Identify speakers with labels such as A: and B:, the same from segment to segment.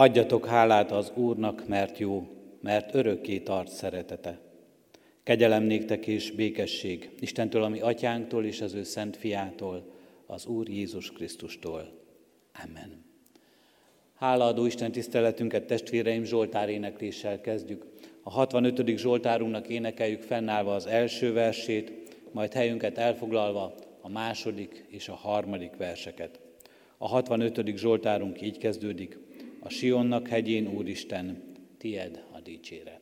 A: Adjatok hálát az Úrnak, mert jó, mert örökké tart szeretete. Kegyelem néktek és békesség Istentől, ami atyánktól és az ő szent fiától, az Úr Jézus Krisztustól. Amen. Hálaadó Isten tiszteletünket testvéreim Zsoltár énekléssel kezdjük. A 65. Zsoltárunknak énekeljük fennállva az első versét, majd helyünket elfoglalva a második és a harmadik verseket. A 65. Zsoltárunk így kezdődik. A Sionnak hegyén, Úristen, tied a dicséret.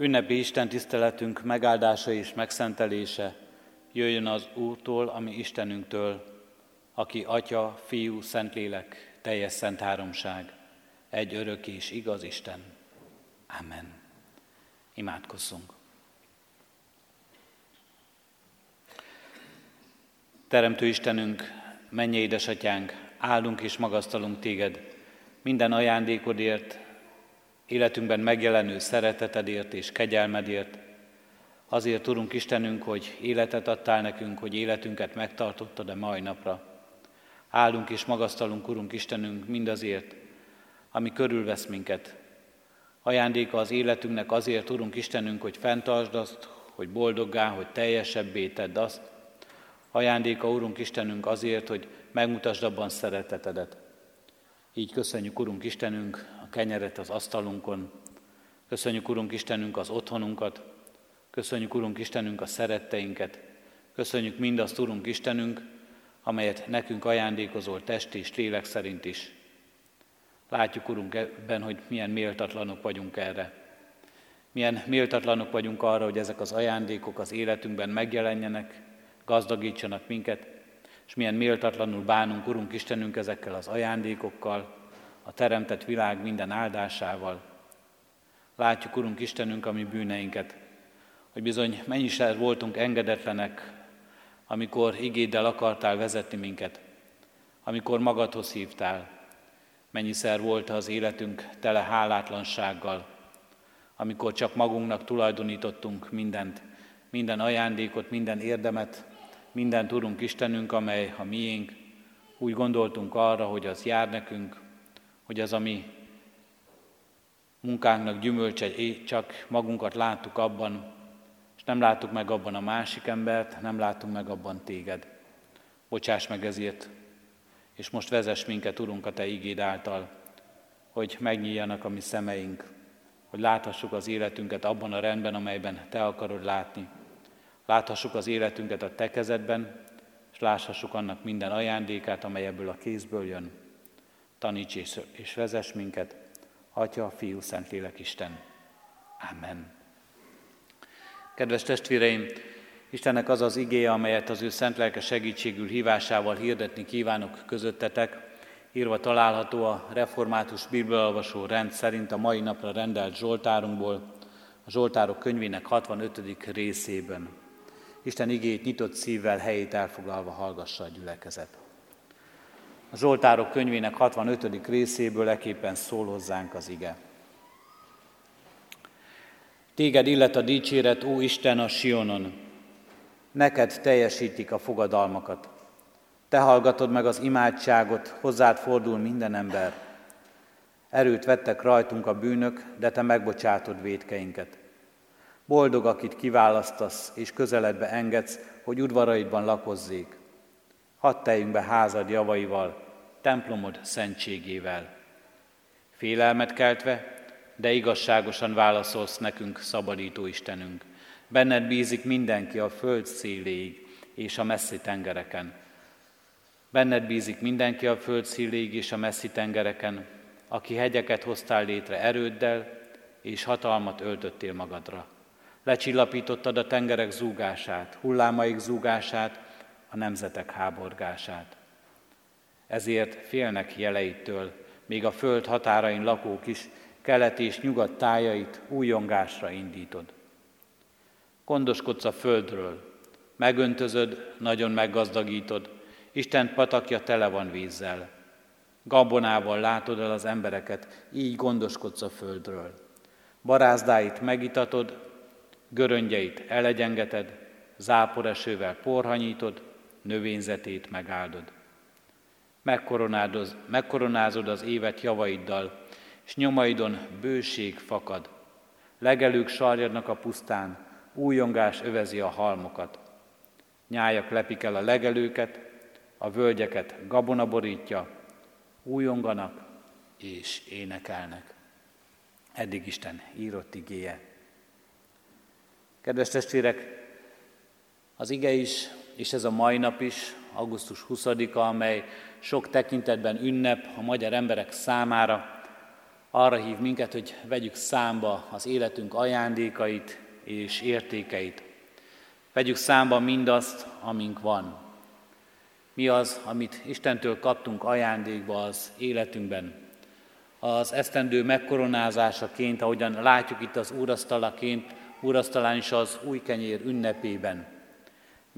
A: Ünnepi Isten tiszteletünk megáldása és megszentelése jöjjön az Úrtól, ami Istenünktől, aki Atya, Fiú, Szentlélek, teljes szent háromság, egy örök és igaz Isten. Amen. Imádkozzunk. Teremtő Istenünk, mennyi édesatyánk, áldunk és magasztalunk téged minden ajándékodért, életünkben megjelenő szeretetedért és kegyelmedért. Azért, Urunk Istenünk, hogy életet adtál nekünk, hogy életünket megtartottad a mai napra. Áldunk és magasztalunk, Urunk Istenünk, mindazért, ami körülvesz minket. Ajándéka az életünknek azért, Urunk Istenünk, hogy fenntartsd azt, hogy boldoggá, hogy teljesebbé tedd azt. Ajándéka, Urunk Istenünk, azért, hogy megmutasd abban szeretetedet. Így köszönjük, Urunk Istenünk, a kenyeret az asztalunkon. Köszönjük, Urunk Istenünk, az otthonunkat. Köszönjük, Urunk Istenünk, a szeretteinket. Köszönjük mindazt, Urunk Istenünk, amelyet nekünk ajándékozol test és lélek szerint is. Látjuk, Urunk, ebben, hogy milyen méltatlanok vagyunk erre. Milyen méltatlanok vagyunk arra, hogy ezek az ajándékok az életünkben megjelenjenek, gazdagítsanak minket, és milyen méltatlanul bánunk, Urunk Istenünk, ezekkel az ajándékokkal, a teremtett világ minden áldásával. Látjuk, Urunk Istenünk, a mi bűneinket, hogy bizony mennyiszer voltunk engedetlenek, amikor igéddel akartál vezetni minket, amikor magadhoz hívtál, mennyiszer volt az életünk tele hálátlansággal, amikor csak magunknak tulajdonítottunk mindent, minden ajándékot, minden érdemet, minden Urunk Istenünk, amely a miénk, úgy gondoltunk arra, hogy az jár nekünk, hogy az a mi munkánknak gyümölcse, csak magunkat láttuk abban, és nem láttuk meg abban a másik embert, nem láttunk meg abban téged. Bocsáss meg ezért, és most vezess minket, Urunk, a Te igéd által, hogy megnyíljanak a mi szemeink, hogy láthassuk az életünket abban a rendben, amelyben Te akarod látni, Láthassuk az életünket a Te kezedben, és láthassuk annak minden ajándékát, amely ebből a kézből jön. Taníts és, és vezess minket, Atya, Fiú, Szentlélek, Isten. Amen. Kedves testvéreim, Istennek az az igéje, amelyet az ő szent lelke segítségül hívásával hirdetni kívánok közöttetek, írva található a református bibliolvasó rend szerint a mai napra rendelt Zsoltárunkból, a Zsoltárok könyvének 65. részében. Isten igét nyitott szívvel helyét elfoglalva hallgassa a gyülekezet. A Zsoltárok könyvének 65. részéből eképpen szól hozzánk az ige. Téged illet a dicséret, ó Isten, a Sionon. Neked teljesítik a fogadalmakat. Te hallgatod meg az imádságot, hozzád fordul minden ember. Erőt vettek rajtunk a bűnök, de te megbocsátod védkeinket. Boldog, akit kiválasztasz és közeledbe engedsz, hogy udvaraidban lakozzék. Hadd teljünk be házad javaival, templomod szentségével. Félelmet keltve, de igazságosan válaszolsz nekünk, szabadító Istenünk. Benned bízik mindenki a föld széléig és a messzi tengereken. Benned bízik mindenki a föld széléig és a messzi tengereken, aki hegyeket hoztál létre erőddel, és hatalmat öltöttél magadra. Lecsillapítottad a tengerek zúgását, hullámaik zúgását, a nemzetek háborgását. Ezért félnek jeleitől, még a föld határain lakók is, kelet és nyugat tájait újongásra indítod. Gondoskodsz a földről, megöntözöd, nagyon meggazdagítod, Isten patakja tele van vízzel. Gabonával látod el az embereket, így gondoskodsz a földről. Barázdáit megitatod, göröngyeit elegyengeted, záporesővel porhanyítod, növényzetét megáldod. Megkoronázod az évet javaiddal, és nyomaidon bőség fakad. Legelők sarjadnak a pusztán, újongás övezi a halmokat. Nyájak lepik el a legelőket, a völgyeket gabona borítja, újonganak és énekelnek. Eddig Isten írott igéje. Kedves testvérek, az ige is, és ez a mai nap is, augusztus 20-a, amely sok tekintetben ünnep a magyar emberek számára, arra hív minket, hogy vegyük számba az életünk ajándékait és értékeit. Vegyük számba mindazt, amink van. Mi az, amit Istentől kaptunk ajándékba az életünkben. Az esztendő megkoronázásaként, ahogyan látjuk itt az úrasztalaként, úrasztalán is az új kenyér ünnepében.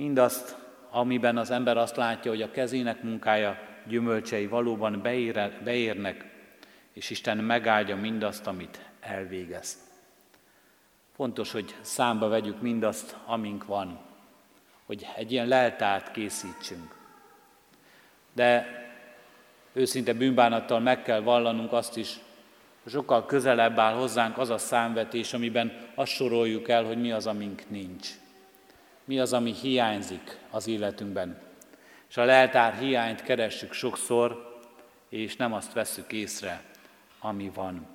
A: Mindazt, amiben az ember azt látja, hogy a kezének munkája gyümölcsei valóban beérnek, és Isten megáldja mindazt, amit elvégez. Fontos, hogy számba vegyük mindazt, amink van, hogy egy ilyen leltárt készítsünk. De őszinte bűnbánattal meg kell vallanunk azt is, sokkal közelebb áll hozzánk az a számvetés, amiben azt soroljuk el, hogy mi az, amink nincs. Mi az, ami hiányzik az életünkben. És a leltár hiányt keressük sokszor, és nem azt vesszük észre, ami van.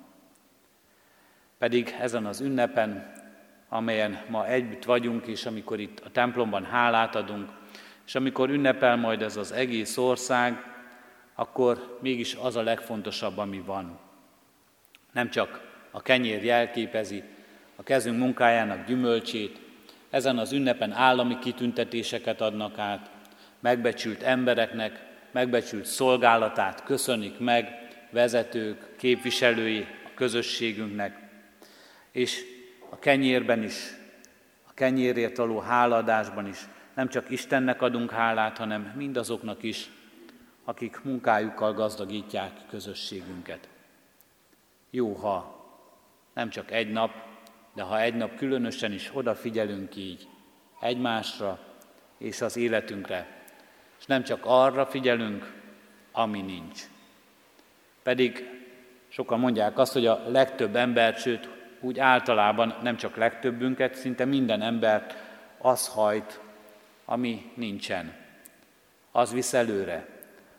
A: Pedig ezen az ünnepen, amelyen ma együtt vagyunk, és amikor itt a templomban hálát adunk, és amikor ünnepel majd ez az egész ország, akkor mégis az a legfontosabb, ami van. Nem csak a kenyér jelképezi a kezünk munkájának gyümölcsét, ezen az ünnepen állami kitüntetéseket adnak át, megbecsült embereknek, megbecsült szolgálatát köszönik meg, vezetők, képviselői a közösségünknek, és a kenyérben is, a kenyérért való háladásban is nem csak Istennek adunk hálát, hanem mindazoknak is, akik munkájukkal gazdagítják közösségünket. Jó, ha nem csak egy nap, de ha egy nap különösen is odafigyelünk így egymásra és az életünkre, és nem csak arra figyelünk, ami nincs. Pedig sokan mondják azt, hogy a legtöbb ember, sőt úgy általában nem csak legtöbbünket, szinte minden embert az hajt, ami nincsen. Az visz előre.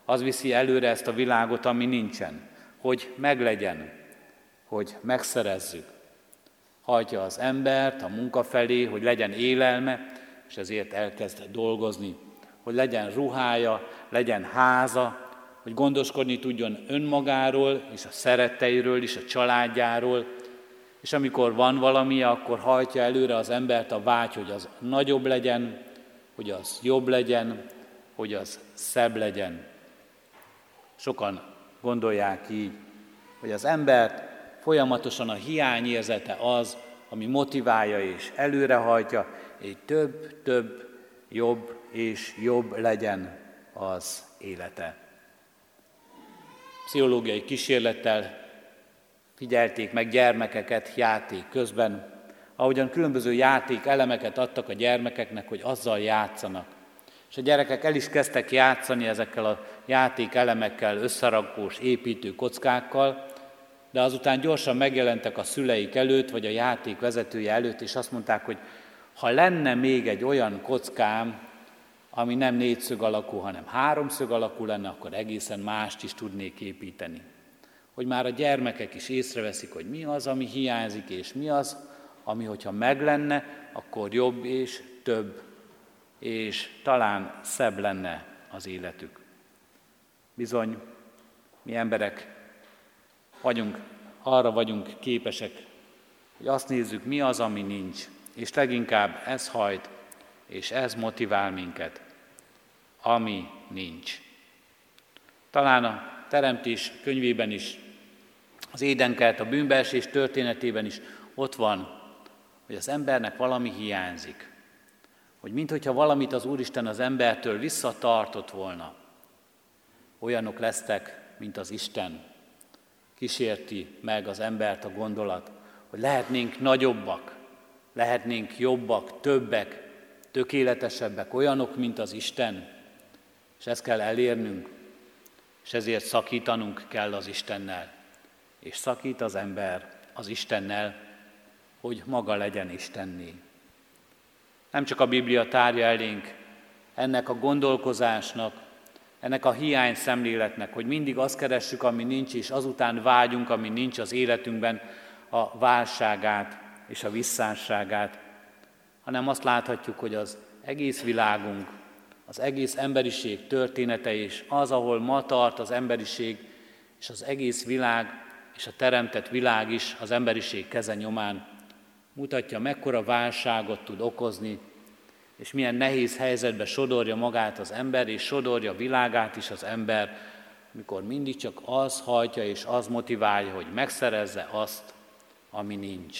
A: Az viszi előre ezt a világot, ami nincsen. Hogy meglegyen, hogy megszerezzük. Hajtja az embert a munka felé, hogy legyen élelme, és ezért elkezd dolgozni. Hogy legyen ruhája, legyen háza, hogy gondoskodni tudjon önmagáról és a szeretteiről és a családjáról, és amikor van valami, akkor hajtja előre az embert a vágy, hogy az nagyobb legyen, hogy az jobb legyen, hogy az szebb legyen. Sokan gondolják így, hogy az embert folyamatosan a hiányérzete az, ami motiválja és előrehajtja, hogy több, több, jobb és jobb legyen az élete pszichológiai kísérlettel figyelték meg gyermekeket játék közben, ahogyan különböző játék elemeket adtak a gyermekeknek, hogy azzal játszanak. És a gyerekek el is kezdtek játszani ezekkel a játék elemekkel, összerakós, építő kockákkal, de azután gyorsan megjelentek a szüleik előtt, vagy a játék vezetője előtt, és azt mondták, hogy ha lenne még egy olyan kockám, ami nem négyszög alakú, hanem háromszög alakú lenne, akkor egészen mást is tudnék építeni. Hogy már a gyermekek is észreveszik, hogy mi az, ami hiányzik, és mi az, ami, hogyha meg lenne, akkor jobb és több, és talán szebb lenne az életük. Bizony, mi emberek vagyunk, arra vagyunk képesek, hogy azt nézzük, mi az, ami nincs, és leginkább ez hajt, és ez motivál minket ami nincs. Talán a Teremtés könyvében is, az édenkert, a bűnbeesés történetében is ott van, hogy az embernek valami hiányzik. Hogy minthogyha valamit az Úristen az embertől visszatartott volna. Olyanok lesztek, mint az Isten. Kísérti meg az embert a gondolat, hogy lehetnénk nagyobbak, lehetnénk jobbak, többek, tökéletesebbek, olyanok, mint az Isten. És ezt kell elérnünk, és ezért szakítanunk kell az Istennel. És szakít az ember az Istennel, hogy maga legyen Istenné. Nem csak a Biblia tárja elénk ennek a gondolkozásnak, ennek a hiány szemléletnek, hogy mindig azt keressük, ami nincs, és azután vágyunk, ami nincs az életünkben, a válságát és a visszásságát, hanem azt láthatjuk, hogy az egész világunk az egész emberiség története és az, ahol ma tart az emberiség és az egész világ és a teremtett világ is az emberiség keze nyomán mutatja, mekkora válságot tud okozni, és milyen nehéz helyzetbe sodorja magát az ember, és sodorja világát is az ember, mikor mindig csak az hajtja és az motiválja, hogy megszerezze azt, ami nincs.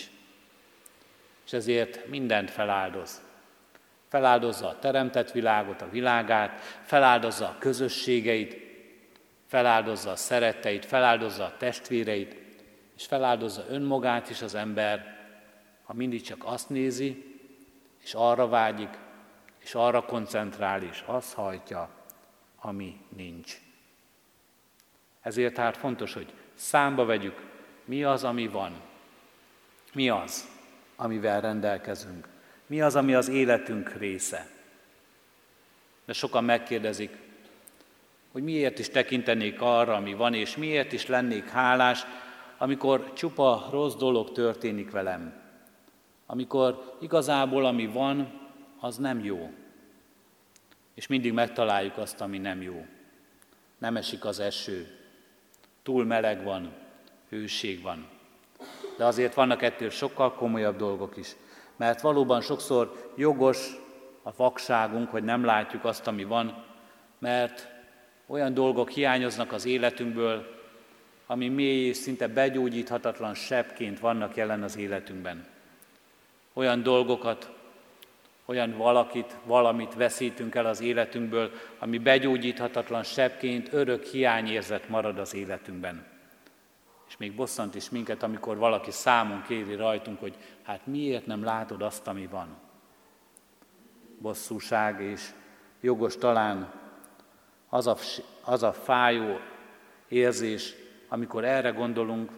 A: És ezért mindent feláldoz. Feláldozza a teremtett világot, a világát, feláldozza a közösségeit, feláldozza a szeretteit, feláldozza a testvéreit, és feláldozza önmagát is az ember, ha mindig csak azt nézi, és arra vágyik, és arra koncentrál, és azt hajtja, ami nincs. Ezért tehát fontos, hogy számba vegyük, mi az, ami van, mi az, amivel rendelkezünk, mi az, ami az életünk része. De sokan megkérdezik, hogy miért is tekintenék arra, ami van, és miért is lennék hálás, amikor csupa rossz dolog történik velem. Amikor igazából ami van, az nem jó. És mindig megtaláljuk azt, ami nem jó. Nem esik az eső, túl meleg van, hőség van. De azért vannak ettől sokkal komolyabb dolgok is. Mert valóban sokszor jogos a vakságunk, hogy nem látjuk azt, ami van, mert olyan dolgok hiányoznak az életünkből, ami mély és szinte begyógyíthatatlan sebként vannak jelen az életünkben. Olyan dolgokat, olyan valakit, valamit veszítünk el az életünkből, ami begyógyíthatatlan sebként örök hiányérzet marad az életünkben. És még bosszant is minket, amikor valaki számon kéri rajtunk, hogy hát miért nem látod azt, ami van. Bosszúság és jogos talán az a, az a fájó érzés, amikor erre gondolunk,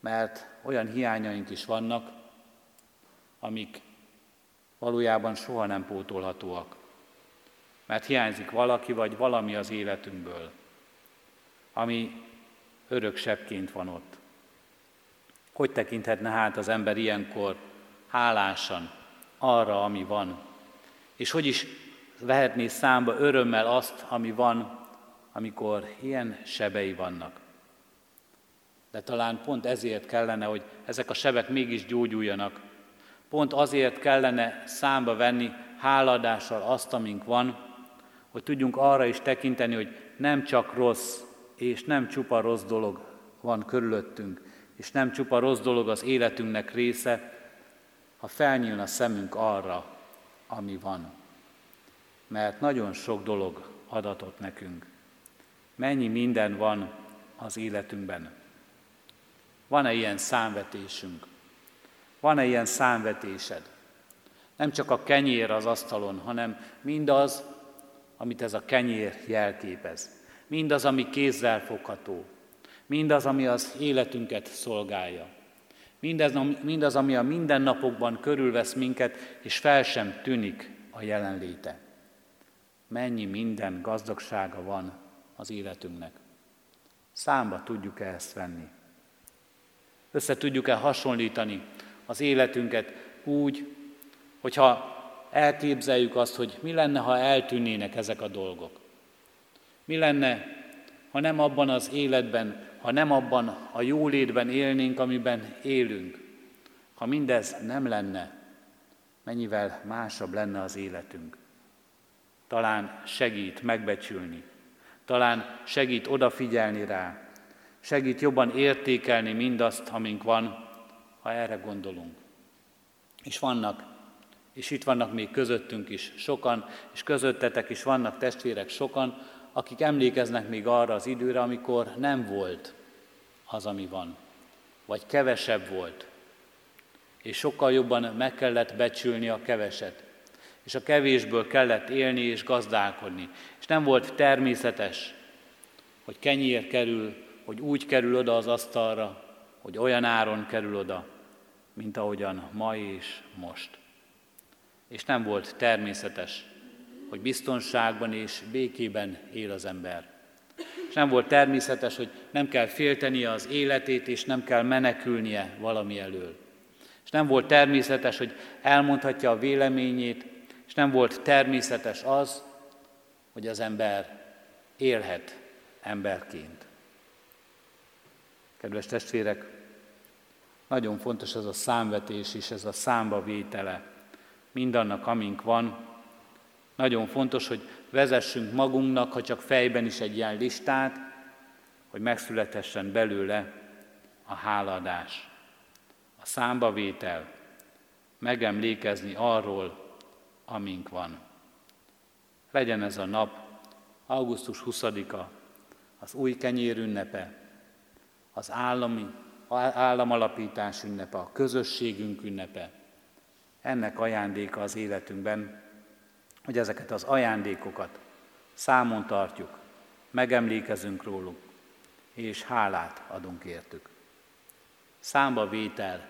A: mert olyan hiányaink is vannak, amik valójában soha nem pótolhatóak. Mert hiányzik valaki vagy valami az életünkből, ami örök sebként van ott. Hogy tekinthetne hát az ember ilyenkor hálásan arra, ami van? És hogy is vehetné számba örömmel azt, ami van, amikor ilyen sebei vannak? De talán pont ezért kellene, hogy ezek a sebek mégis gyógyuljanak, Pont azért kellene számba venni háladással azt, amink van, hogy tudjunk arra is tekinteni, hogy nem csak rossz és nem csupa rossz dolog van körülöttünk, és nem csupa rossz dolog az életünknek része, ha felnyílna szemünk arra, ami van. Mert nagyon sok dolog adatott nekünk. Mennyi minden van az életünkben. Van-e ilyen számvetésünk? Van-e ilyen számvetésed? Nem csak a kenyér az asztalon, hanem mindaz, amit ez a kenyér jelképez. Mindaz, ami kézzel fogható. Mindaz, ami az életünket szolgálja. Mindaz, mindaz, ami a mindennapokban körülvesz minket, és fel sem tűnik a jelenléte. Mennyi minden gazdagsága van az életünknek. Számba tudjuk-e ezt venni? Össze tudjuk-e hasonlítani az életünket úgy, hogyha elképzeljük azt, hogy mi lenne, ha eltűnnének ezek a dolgok. Mi lenne, ha nem abban az életben, ha nem abban a jólétben élnénk, amiben élünk. Ha mindez nem lenne, mennyivel másabb lenne az életünk. Talán segít megbecsülni, talán segít odafigyelni rá, segít jobban értékelni mindazt, amink van, ha erre gondolunk. És vannak, és itt vannak még közöttünk is sokan, és közöttetek is vannak testvérek sokan, akik emlékeznek még arra az időre, amikor nem volt az, ami van, vagy kevesebb volt, és sokkal jobban meg kellett becsülni a keveset, és a kevésből kellett élni és gazdálkodni. És nem volt természetes, hogy kenyér kerül, hogy úgy kerül oda az asztalra, hogy olyan áron kerül oda, mint ahogyan ma és most. És nem volt természetes, hogy biztonságban és békében él az ember. És nem volt természetes, hogy nem kell féltenie az életét, és nem kell menekülnie valami elől. És nem volt természetes, hogy elmondhatja a véleményét, és nem volt természetes az, hogy az ember élhet emberként. Kedves testvérek, nagyon fontos ez a számvetés is, ez a számba vétele mindannak, amink van. Nagyon fontos, hogy vezessünk magunknak, ha csak fejben is egy ilyen listát, hogy megszületessen belőle a háladás, a számbavétel, megemlékezni arról, amink van. Legyen ez a nap, augusztus 20-a, az új kenyér ünnepe, az állami, államalapítás ünnepe, a közösségünk ünnepe. Ennek ajándéka az életünkben, hogy ezeket az ajándékokat számon tartjuk, megemlékezünk róluk, és hálát adunk értük. Számba vétel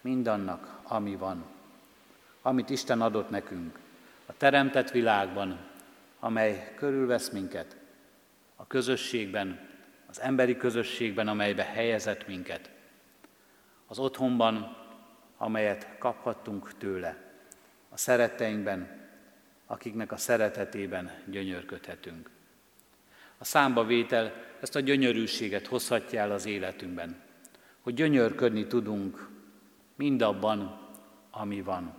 A: mindannak, ami van, amit Isten adott nekünk a teremtett világban, amely körülvesz minket, a közösségben, az emberi közösségben, amelybe helyezett minket, az otthonban, amelyet kaphattunk tőle, a szeretteinkben, akiknek a szeretetében gyönyörködhetünk. A számba vétel ezt a gyönyörűséget hozhatja el az életünkben, hogy gyönyörködni tudunk mindabban, ami van.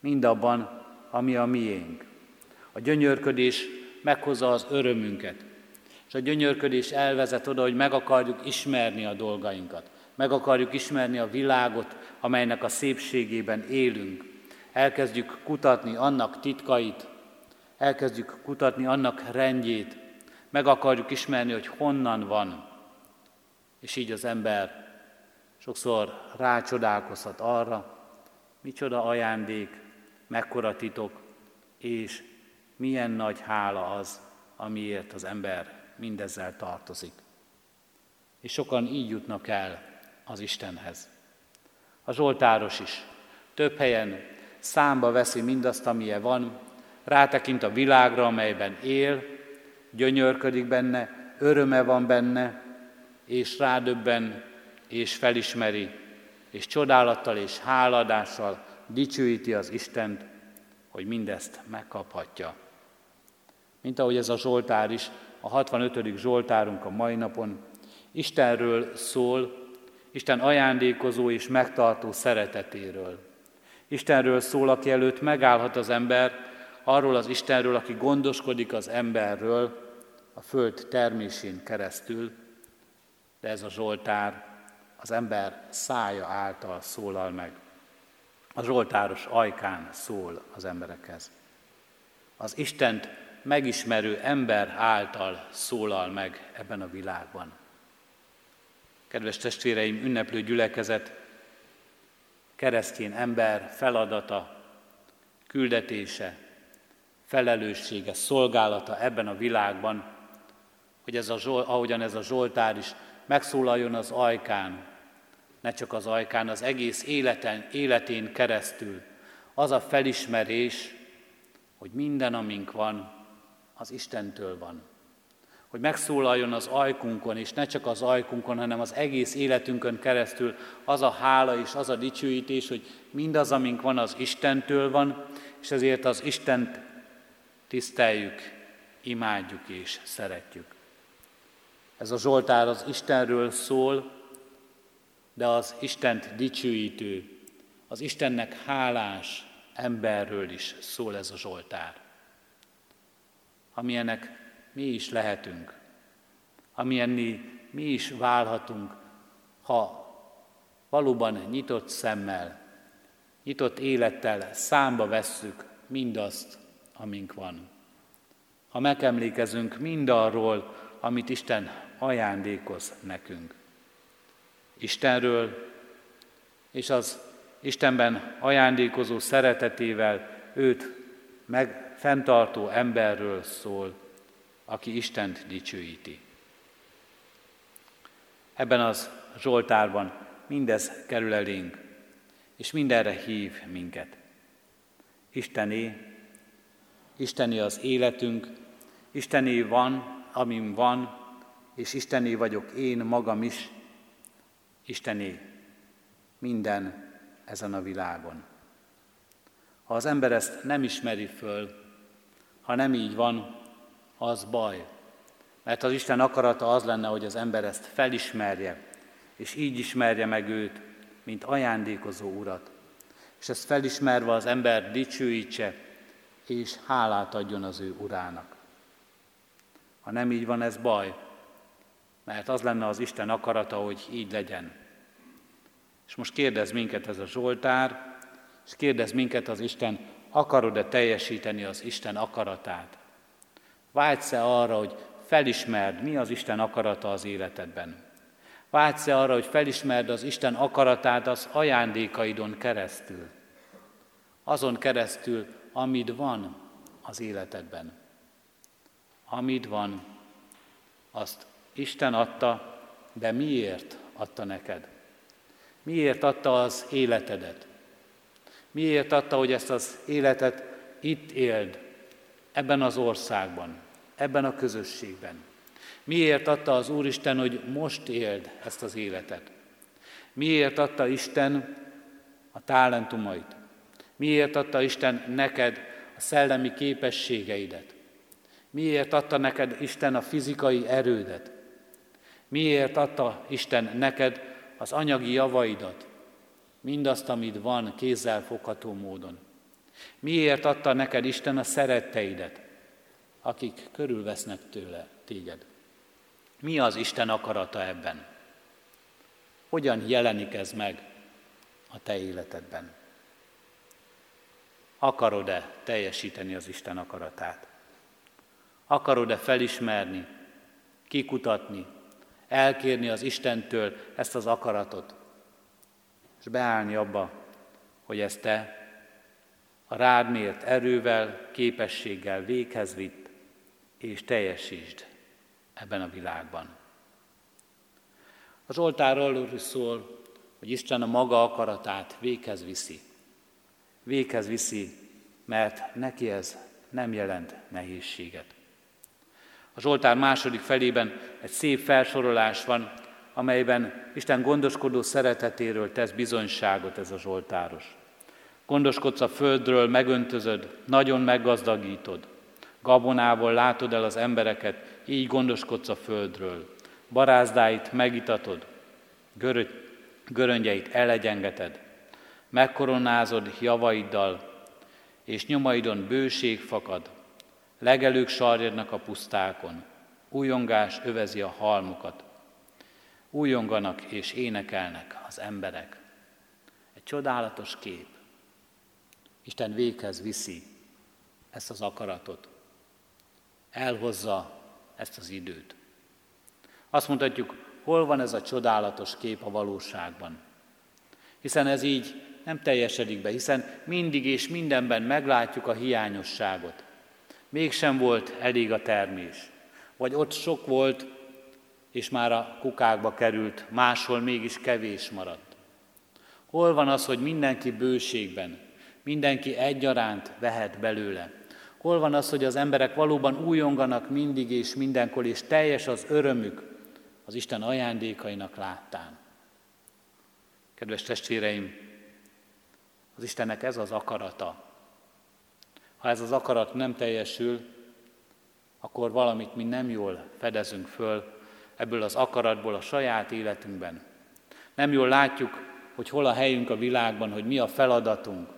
A: Mindabban, ami a miénk. A gyönyörködés meghozza az örömünket, és a gyönyörködés elvezet oda, hogy meg akarjuk ismerni a dolgainkat, meg akarjuk ismerni a világot, amelynek a szépségében élünk. Elkezdjük kutatni annak titkait, elkezdjük kutatni annak rendjét, meg akarjuk ismerni, hogy honnan van. És így az ember sokszor rácsodálkozhat arra, micsoda ajándék, mekkora titok, és milyen nagy hála az, amiért az ember mindezzel tartozik. És sokan így jutnak el az Istenhez. A Zsoltáros is több helyen számba veszi mindazt, amilyen van, rátekint a világra, amelyben él, gyönyörködik benne, öröme van benne, és rádöbben, és felismeri, és csodálattal és háladással dicsőíti az Istent, hogy mindezt megkaphatja. Mint ahogy ez a Zsoltár is, a 65. Zsoltárunk a mai napon, Istenről szól, Isten ajándékozó és megtartó szeretetéről. Istenről szól, aki előtt megállhat az ember, arról az Istenről, aki gondoskodik az emberről a föld termésén keresztül, de ez a Zsoltár az ember szája által szólal meg. A Zsoltáros ajkán szól az emberekhez. Az Istent megismerő ember által szólal meg ebben a világban. Kedves testvéreim, ünneplő gyülekezet, keresztény ember feladata, küldetése, felelőssége, szolgálata ebben a világban, hogy ez a, ahogyan ez a Zsoltár is megszólaljon az ajkán, ne csak az ajkán, az egész életen, életén keresztül, az a felismerés, hogy minden, amink van, az Istentől van. Hogy megszólaljon az ajkunkon, és ne csak az ajkunkon, hanem az egész életünkön keresztül az a hála és az a dicsőítés, hogy mindaz, amink van, az Istentől van, és ezért az Istent tiszteljük, imádjuk és szeretjük. Ez a Zsoltár az Istenről szól, de az Istent dicsőítő, az Istennek hálás emberről is szól ez a Zsoltár. Amilyenek mi is lehetünk, amilyenni mi is válhatunk, ha valóban nyitott szemmel, nyitott élettel számba vesszük mindazt, amink van. Ha megemlékezünk mindarról, amit Isten ajándékoz nekünk. Istenről, és az Istenben ajándékozó szeretetével őt meg fenntartó emberről szól, aki Istent dicsőíti. Ebben az Zsoltárban mindez kerül elénk, és mindenre hív minket. Istené, Istené az életünk, Istené van, amim van, és Istené vagyok én magam is, Istené minden ezen a világon. Ha az ember ezt nem ismeri föl, ha nem így van, az baj. Mert az Isten akarata az lenne, hogy az ember ezt felismerje, és így ismerje meg őt, mint ajándékozó urat. És ezt felismerve az ember dicsőítse, és hálát adjon az ő urának. Ha nem így van, ez baj, mert az lenne az Isten akarata, hogy így legyen. És most kérdez minket ez a Zsoltár, és kérdez minket az Isten, akarod-e teljesíteni az Isten akaratát? Vágysz-e arra, hogy felismerd, mi az Isten akarata az életedben? Vágysz-e arra, hogy felismerd az Isten akaratát az ajándékaidon keresztül? Azon keresztül, amit van az életedben. Amit van, azt Isten adta, de miért adta neked? Miért adta az életedet? Miért adta, hogy ezt az életet itt éld, ebben az országban, ebben a közösségben? Miért adta az Úristen, hogy most éld ezt az életet? Miért adta Isten a talentumait? Miért adta Isten neked a szellemi képességeidet? Miért adta neked Isten a fizikai erődet? Miért adta Isten neked az anyagi javaidat? Mindazt, amit van kézzel fogható módon. Miért adta neked Isten a szeretteidet, akik körülvesznek tőle téged? Mi az Isten akarata ebben? Hogyan jelenik ez meg a te életedben? Akarod-e teljesíteni az Isten akaratát? Akarod-e felismerni, kikutatni, elkérni az Istentől ezt az akaratot, és beállni abba, hogy ezt te a rád mért erővel, képességgel véghez vitt, és teljesítsd ebben a világban. A Zsoltárról is szól, hogy Isten a maga akaratát véghez viszi. Véghez viszi, mert neki ez nem jelent nehézséget. A Zsoltár második felében egy szép felsorolás van, amelyben Isten gondoskodó szeretetéről tesz bizonyságot ez a Zsoltáros. Gondoskodsz a földről, megöntözöd, nagyon meggazdagítod. Gabonából látod el az embereket, így gondoskodsz a földről. Barázdáit megitatod, görögy, göröngyeit elegyengeted, megkoronázod javaiddal, és nyomaidon bőség fakad, legelők sarjadnak a pusztákon, újongás övezi a halmokat, újonganak és énekelnek az emberek. Egy csodálatos kép. Isten véghez viszi ezt az akaratot. Elhozza ezt az időt. Azt mondhatjuk, hol van ez a csodálatos kép a valóságban. Hiszen ez így nem teljesedik be, hiszen mindig és mindenben meglátjuk a hiányosságot. Mégsem volt elég a termés. Vagy ott sok volt, és már a kukákba került, máshol mégis kevés maradt. Hol van az, hogy mindenki bőségben, mindenki egyaránt vehet belőle? Hol van az, hogy az emberek valóban újonganak mindig és mindenkor, és teljes az örömük az Isten ajándékainak láttán? Kedves testvéreim, az Istennek ez az akarata. Ha ez az akarat nem teljesül, akkor valamit mi nem jól fedezünk föl ebből az akaratból a saját életünkben. Nem jól látjuk, hogy hol a helyünk a világban, hogy mi a feladatunk,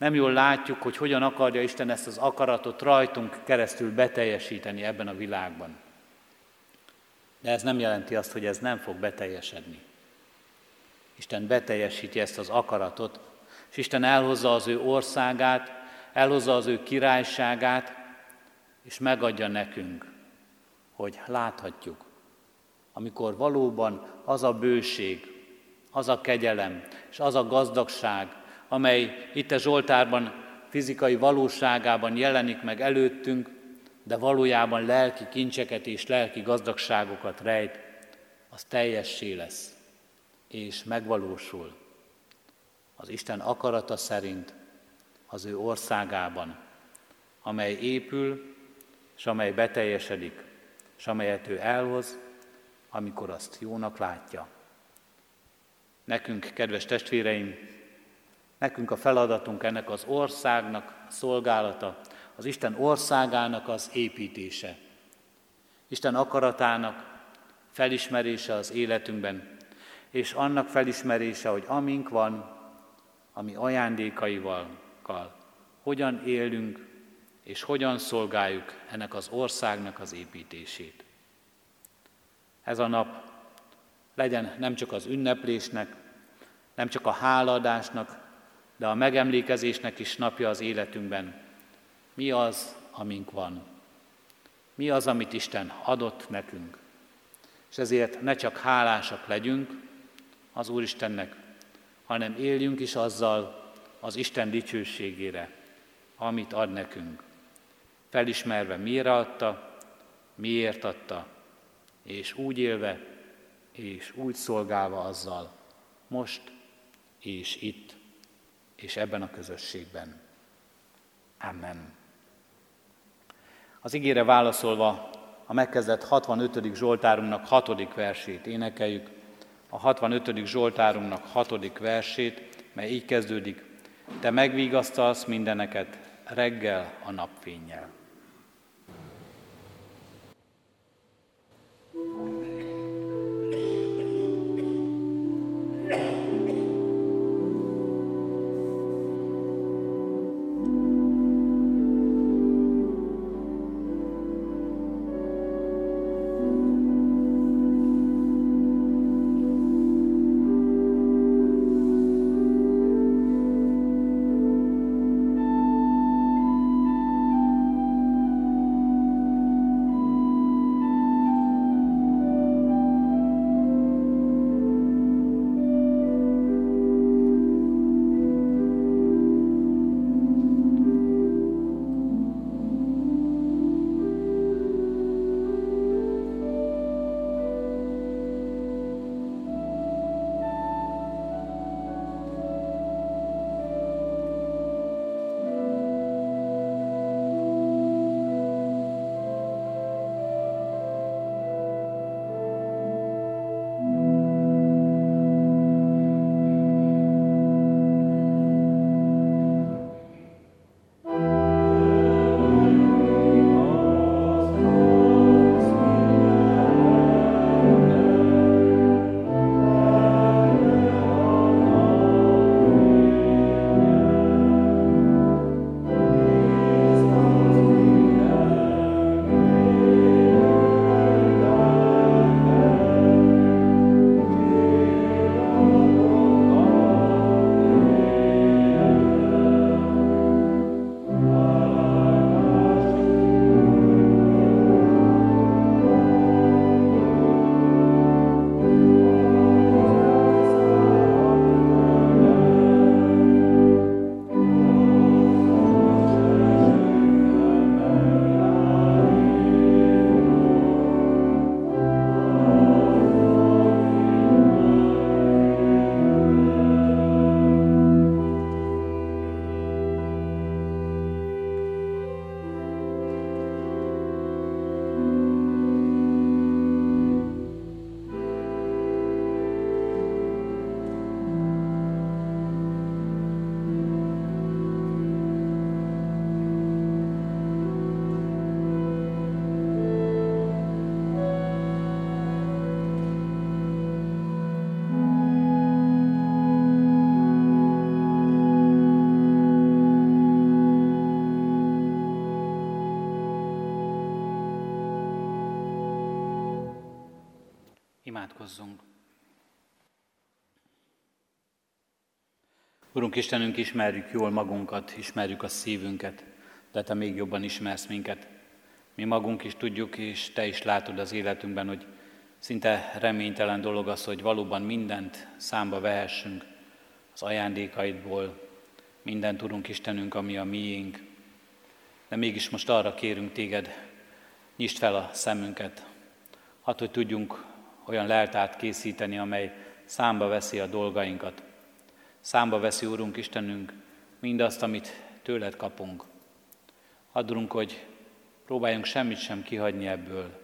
A: nem jól látjuk, hogy hogyan akarja Isten ezt az akaratot rajtunk keresztül beteljesíteni ebben a világban. De ez nem jelenti azt, hogy ez nem fog beteljesedni. Isten beteljesíti ezt az akaratot, és Isten elhozza az ő országát, elhozza az ő királyságát, és megadja nekünk, hogy láthatjuk, amikor valóban az a bőség, az a kegyelem, és az a gazdagság, amely itt a Zsoltárban fizikai valóságában jelenik meg előttünk, de valójában lelki kincseket és lelki gazdagságokat rejt, az teljessé lesz, és megvalósul az Isten akarata szerint az ő országában, amely épül, és amely beteljesedik, és amelyet ő elhoz, amikor azt jónak látja. Nekünk, kedves testvéreim, Nekünk a feladatunk ennek az országnak a szolgálata, az Isten országának az építése. Isten akaratának felismerése az életünkben, és annak felismerése, hogy amink van, ami ajándékaival, hogyan élünk, és hogyan szolgáljuk ennek az országnak az építését. Ez a nap legyen nem csak az ünneplésnek, nem csak a hálaadásnak, de a megemlékezésnek is napja az életünkben. Mi az, amink van? Mi az, amit Isten adott nekünk? És ezért ne csak hálásak legyünk az Úristennek, hanem éljünk is azzal az Isten dicsőségére, amit ad nekünk. Felismerve, miért adta, miért adta, és úgy élve, és úgy szolgálva azzal, most és itt, és ebben a közösségben. Amen. Az ígére válaszolva a megkezdett 65. Zsoltárunknak 6. versét énekeljük, a 65. Zsoltárunknak 6. versét, mely így kezdődik, Te megvigasztalsz mindeneket reggel a napfényjel. Imádkozzunk. Urunk Istenünk, ismerjük jól magunkat, ismerjük a szívünket, de Te még jobban ismersz minket. Mi magunk is tudjuk, és Te is látod az életünkben, hogy szinte reménytelen dolog az, hogy valóban mindent számba vehessünk az ajándékaidból, mindent, Urunk Istenünk, ami a miénk. De mégis most arra kérünk Téged, nyisd fel a szemünket, hadd, hogy tudjunk olyan leltát készíteni, amely számba veszi a dolgainkat. Számba veszi, Úrunk Istenünk, mindazt, amit tőled kapunk. Adunk, hogy próbáljunk semmit sem kihagyni ebből.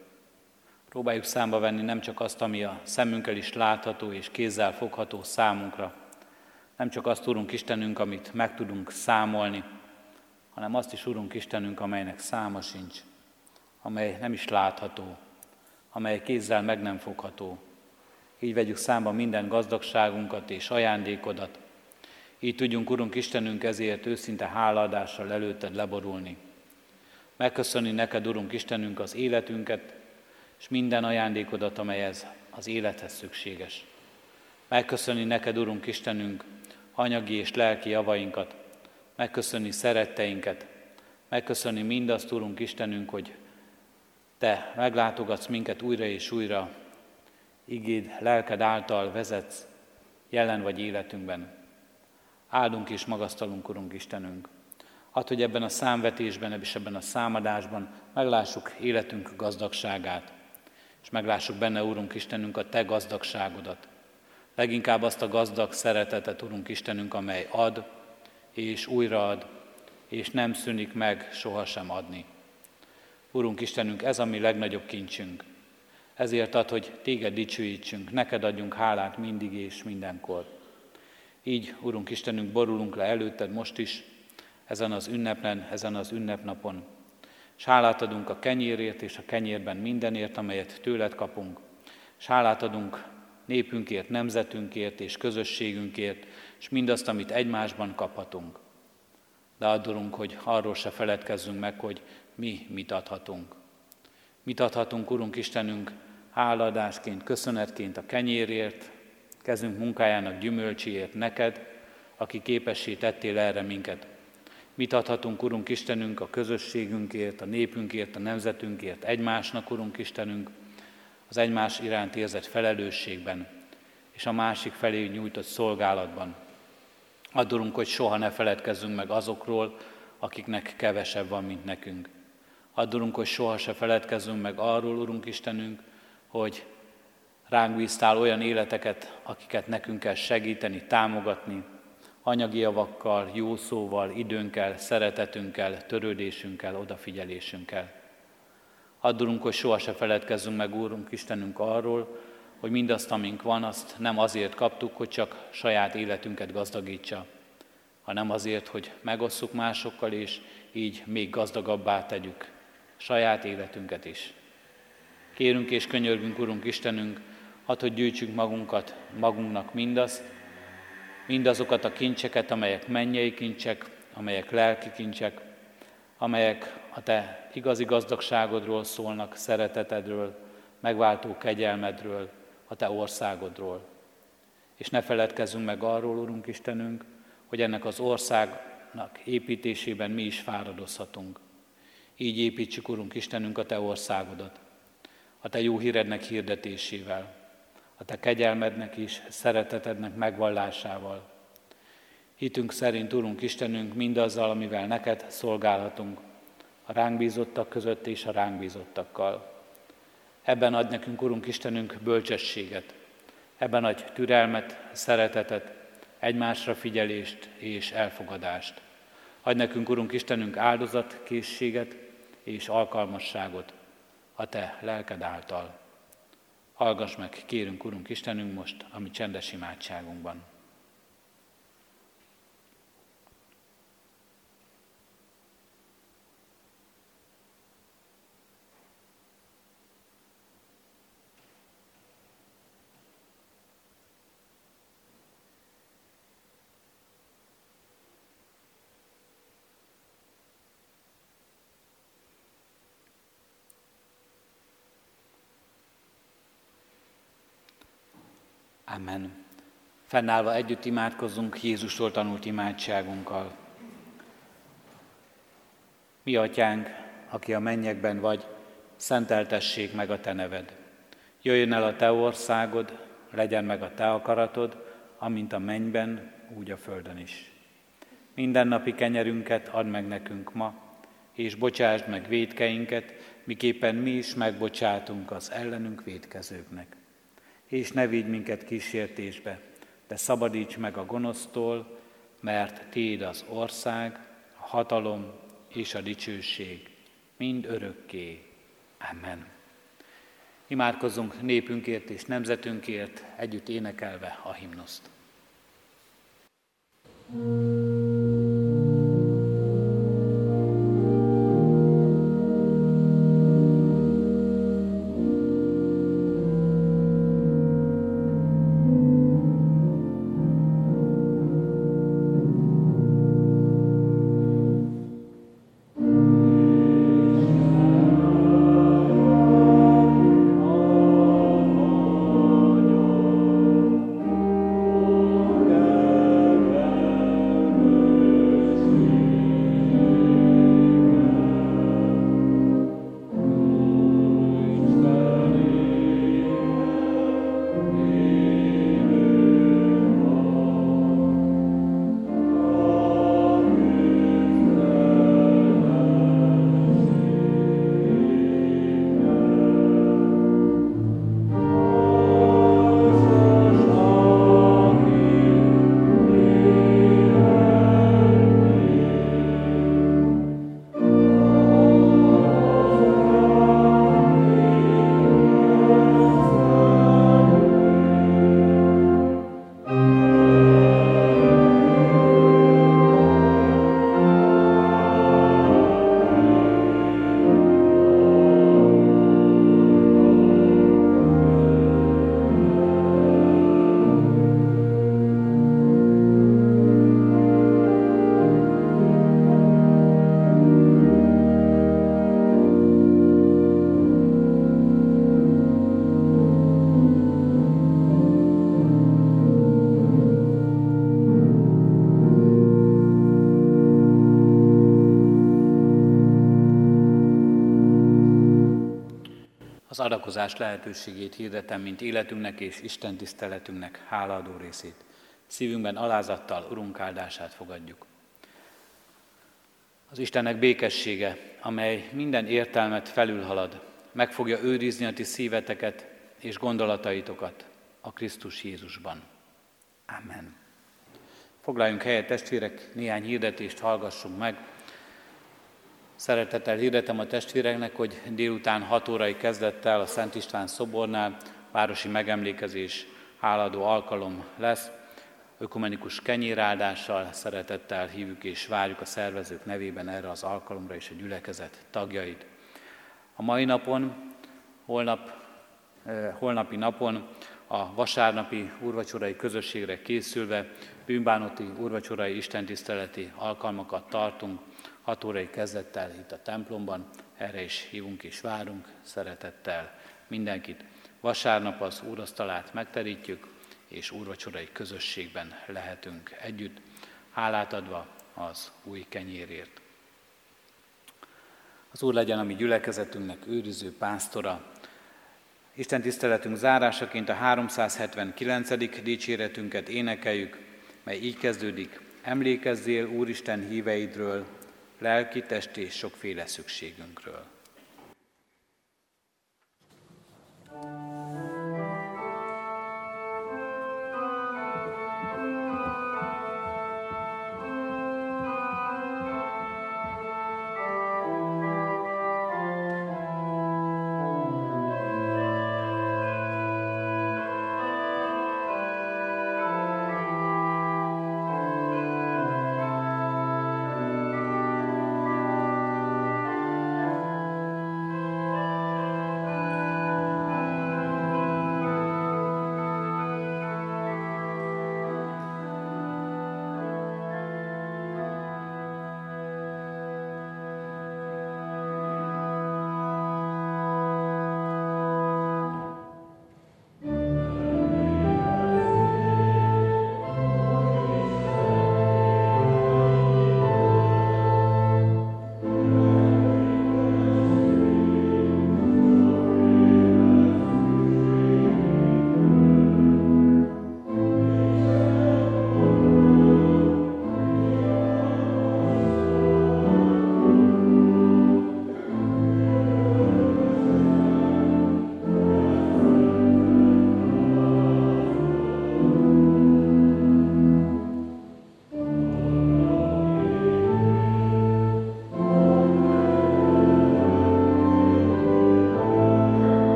A: Próbáljuk számba venni nem csak azt, ami a szemünkkel is látható és kézzel fogható számunkra, nem csak azt, Urunk Istenünk, amit meg tudunk számolni, hanem azt is, Urunk Istenünk, amelynek száma sincs, amely nem is látható, amely kézzel meg nem fogható. így vegyük számba minden gazdagságunkat és ajándékodat. Így tudjunk, Urunk Istenünk, ezért őszinte hálaadással előtted leborulni. Megköszönni neked, Urunk Istenünk, az életünket, és minden ajándékodat, amely ez az élethez szükséges. Megköszönni neked, Urunk Istenünk, anyagi és lelki javainkat, megköszönni szeretteinket, megköszönni mindazt, Urunk Istenünk, hogy Te meglátogatsz minket újra és újra, igéd, lelked által vezetsz jelen vagy életünkben. Áldunk és magasztalunk, Urunk Istenünk. Hadd, hogy ebben a számvetésben és ebben a számadásban meglássuk életünk gazdagságát, és meglássuk benne, Urunk Istenünk, a Te gazdagságodat. Leginkább azt a gazdag szeretetet, Urunk Istenünk, amely ad, és újraad, és nem szűnik meg sohasem adni. Urunk Istenünk, ez a mi legnagyobb kincsünk. Ezért ad, hogy Téged dicsőítsünk, neked adjunk hálát mindig és mindenkor. Így, Urunk Istenünk, borulunk le előtted most is, ezen az ünnepen, ezen az ünnepnapon. S hálát adunk a kenyérért és a kenyérben mindenért, amelyet tőled kapunk. S hálát adunk népünkért, nemzetünkért és közösségünkért, és mindazt, amit egymásban kaphatunk. De adorunk, hogy arról se feledkezzünk meg, hogy mi mit adhatunk. Mit adhatunk, Urunk Istenünk, háladásként, köszönetként a kenyérért, kezünk munkájának gyümölcséért neked, aki képessé tettél erre minket. Mit adhatunk, Urunk Istenünk, a közösségünkért, a népünkért, a nemzetünkért, egymásnak, Urunk Istenünk, az egymás iránt érzett felelősségben, és a másik felé nyújtott szolgálatban. Adorunk, hogy soha ne feledkezzünk meg azokról, akiknek kevesebb van, mint nekünk. Adorunk, hogy soha se feledkezzünk meg arról, Urunk Istenünk, hogy ránk bíztál olyan életeket, akiket nekünk kell segíteni, támogatni, anyagi javakkal, jó szóval, időnkkel, szeretetünkkel, törődésünkkel, odafigyelésünkkel. Addulunk, hogy soha se feledkezzünk meg, Úrunk Istenünk, arról, hogy mindazt, amink van, azt nem azért kaptuk, hogy csak saját életünket gazdagítsa, hanem azért, hogy megosszuk másokkal, és így még gazdagabbá tegyük saját életünket is. Kérünk és könyörgünk, Urunk Istenünk, hadd, hogy gyűjtsünk magunkat, magunknak mindazt, mindazokat a kincseket, amelyek mennyei kincsek, amelyek lelki kincsek, amelyek a Te igazi gazdagságodról szólnak, szeretetedről, megváltó kegyelmedről, a Te országodról. És ne feledkezzünk meg arról, Urunk Istenünk, hogy ennek az országnak építésében mi is fáradozhatunk. Így építsük, Urunk Istenünk, a Te országodat, a Te jó hírednek hirdetésével, a Te kegyelmednek is, szeretetednek megvallásával. Hitünk szerint, Urunk Istenünk, mindazzal, amivel neked szolgálhatunk, a ránk bízottak között és a ránk bízottakkal. Ebben ad nekünk, Urunk Istenünk, bölcsességet, ebben adj türelmet, szeretetet, egymásra figyelést és elfogadást. Adj nekünk, Urunk Istenünk, áldozat, készséget és alkalmasságot a Te lelked által. Hallgass meg, kérünk, Urunk Istenünk, most a mi csendes imádságunkban. Amen. Fennállva együtt imádkozzunk Jézustól tanult imádságunkkal. Mi atyánk, aki a mennyekben vagy, szenteltessék meg a te neved. Jöjjön el a te országod, legyen meg a te akaratod, amint a mennyben, úgy a földön is. Minden napi kenyerünket add meg nekünk ma, és bocsásd meg védkeinket, miképpen mi is megbocsátunk az ellenünk védkezőknek és ne vigy minket kísértésbe, de szabadíts meg a gonosztól, mert Téd az ország, a hatalom és a dicsőség, mind örökké. Amen. Imádkozzunk népünkért és nemzetünkért, együtt énekelve a himnuszt. thank Az adakozás lehetőségét hirdetem, mint életünknek és Isten tiszteletünknek hálaadó részét. Szívünkben alázattal Urunk áldását fogadjuk. Az Istennek békessége, amely minden értelmet felülhalad, meg fogja őrizni a ti szíveteket és gondolataitokat a Krisztus Jézusban. Amen. Foglaljunk helyet, testvérek, néhány hirdetést hallgassunk meg. Szeretettel hirdetem a testvéreknek, hogy délután 6 órai kezdettel a Szent István szobornál városi megemlékezés háladó alkalom lesz. Ökumenikus kenyéráldással szeretettel hívjuk és várjuk a szervezők nevében erre az alkalomra és a gyülekezet tagjait. A mai napon, holnap, eh, holnapi napon a vasárnapi úrvacsorai közösségre készülve bűnbánati úrvacsorai istentiszteleti alkalmakat tartunk, 6 órai kezdettel itt a templomban, erre is hívunk és várunk szeretettel mindenkit. Vasárnap az úrasztalát megterítjük, és úrvacsorai közösségben lehetünk együtt, hálát adva az új kenyérért. Az Úr legyen a mi gyülekezetünknek őriző pásztora. Isten tiszteletünk zárásaként a 379. dicséretünket énekeljük, mely így kezdődik. Emlékezzél Úristen híveidről, lelki, testi és sokféle szükségünkről. thank you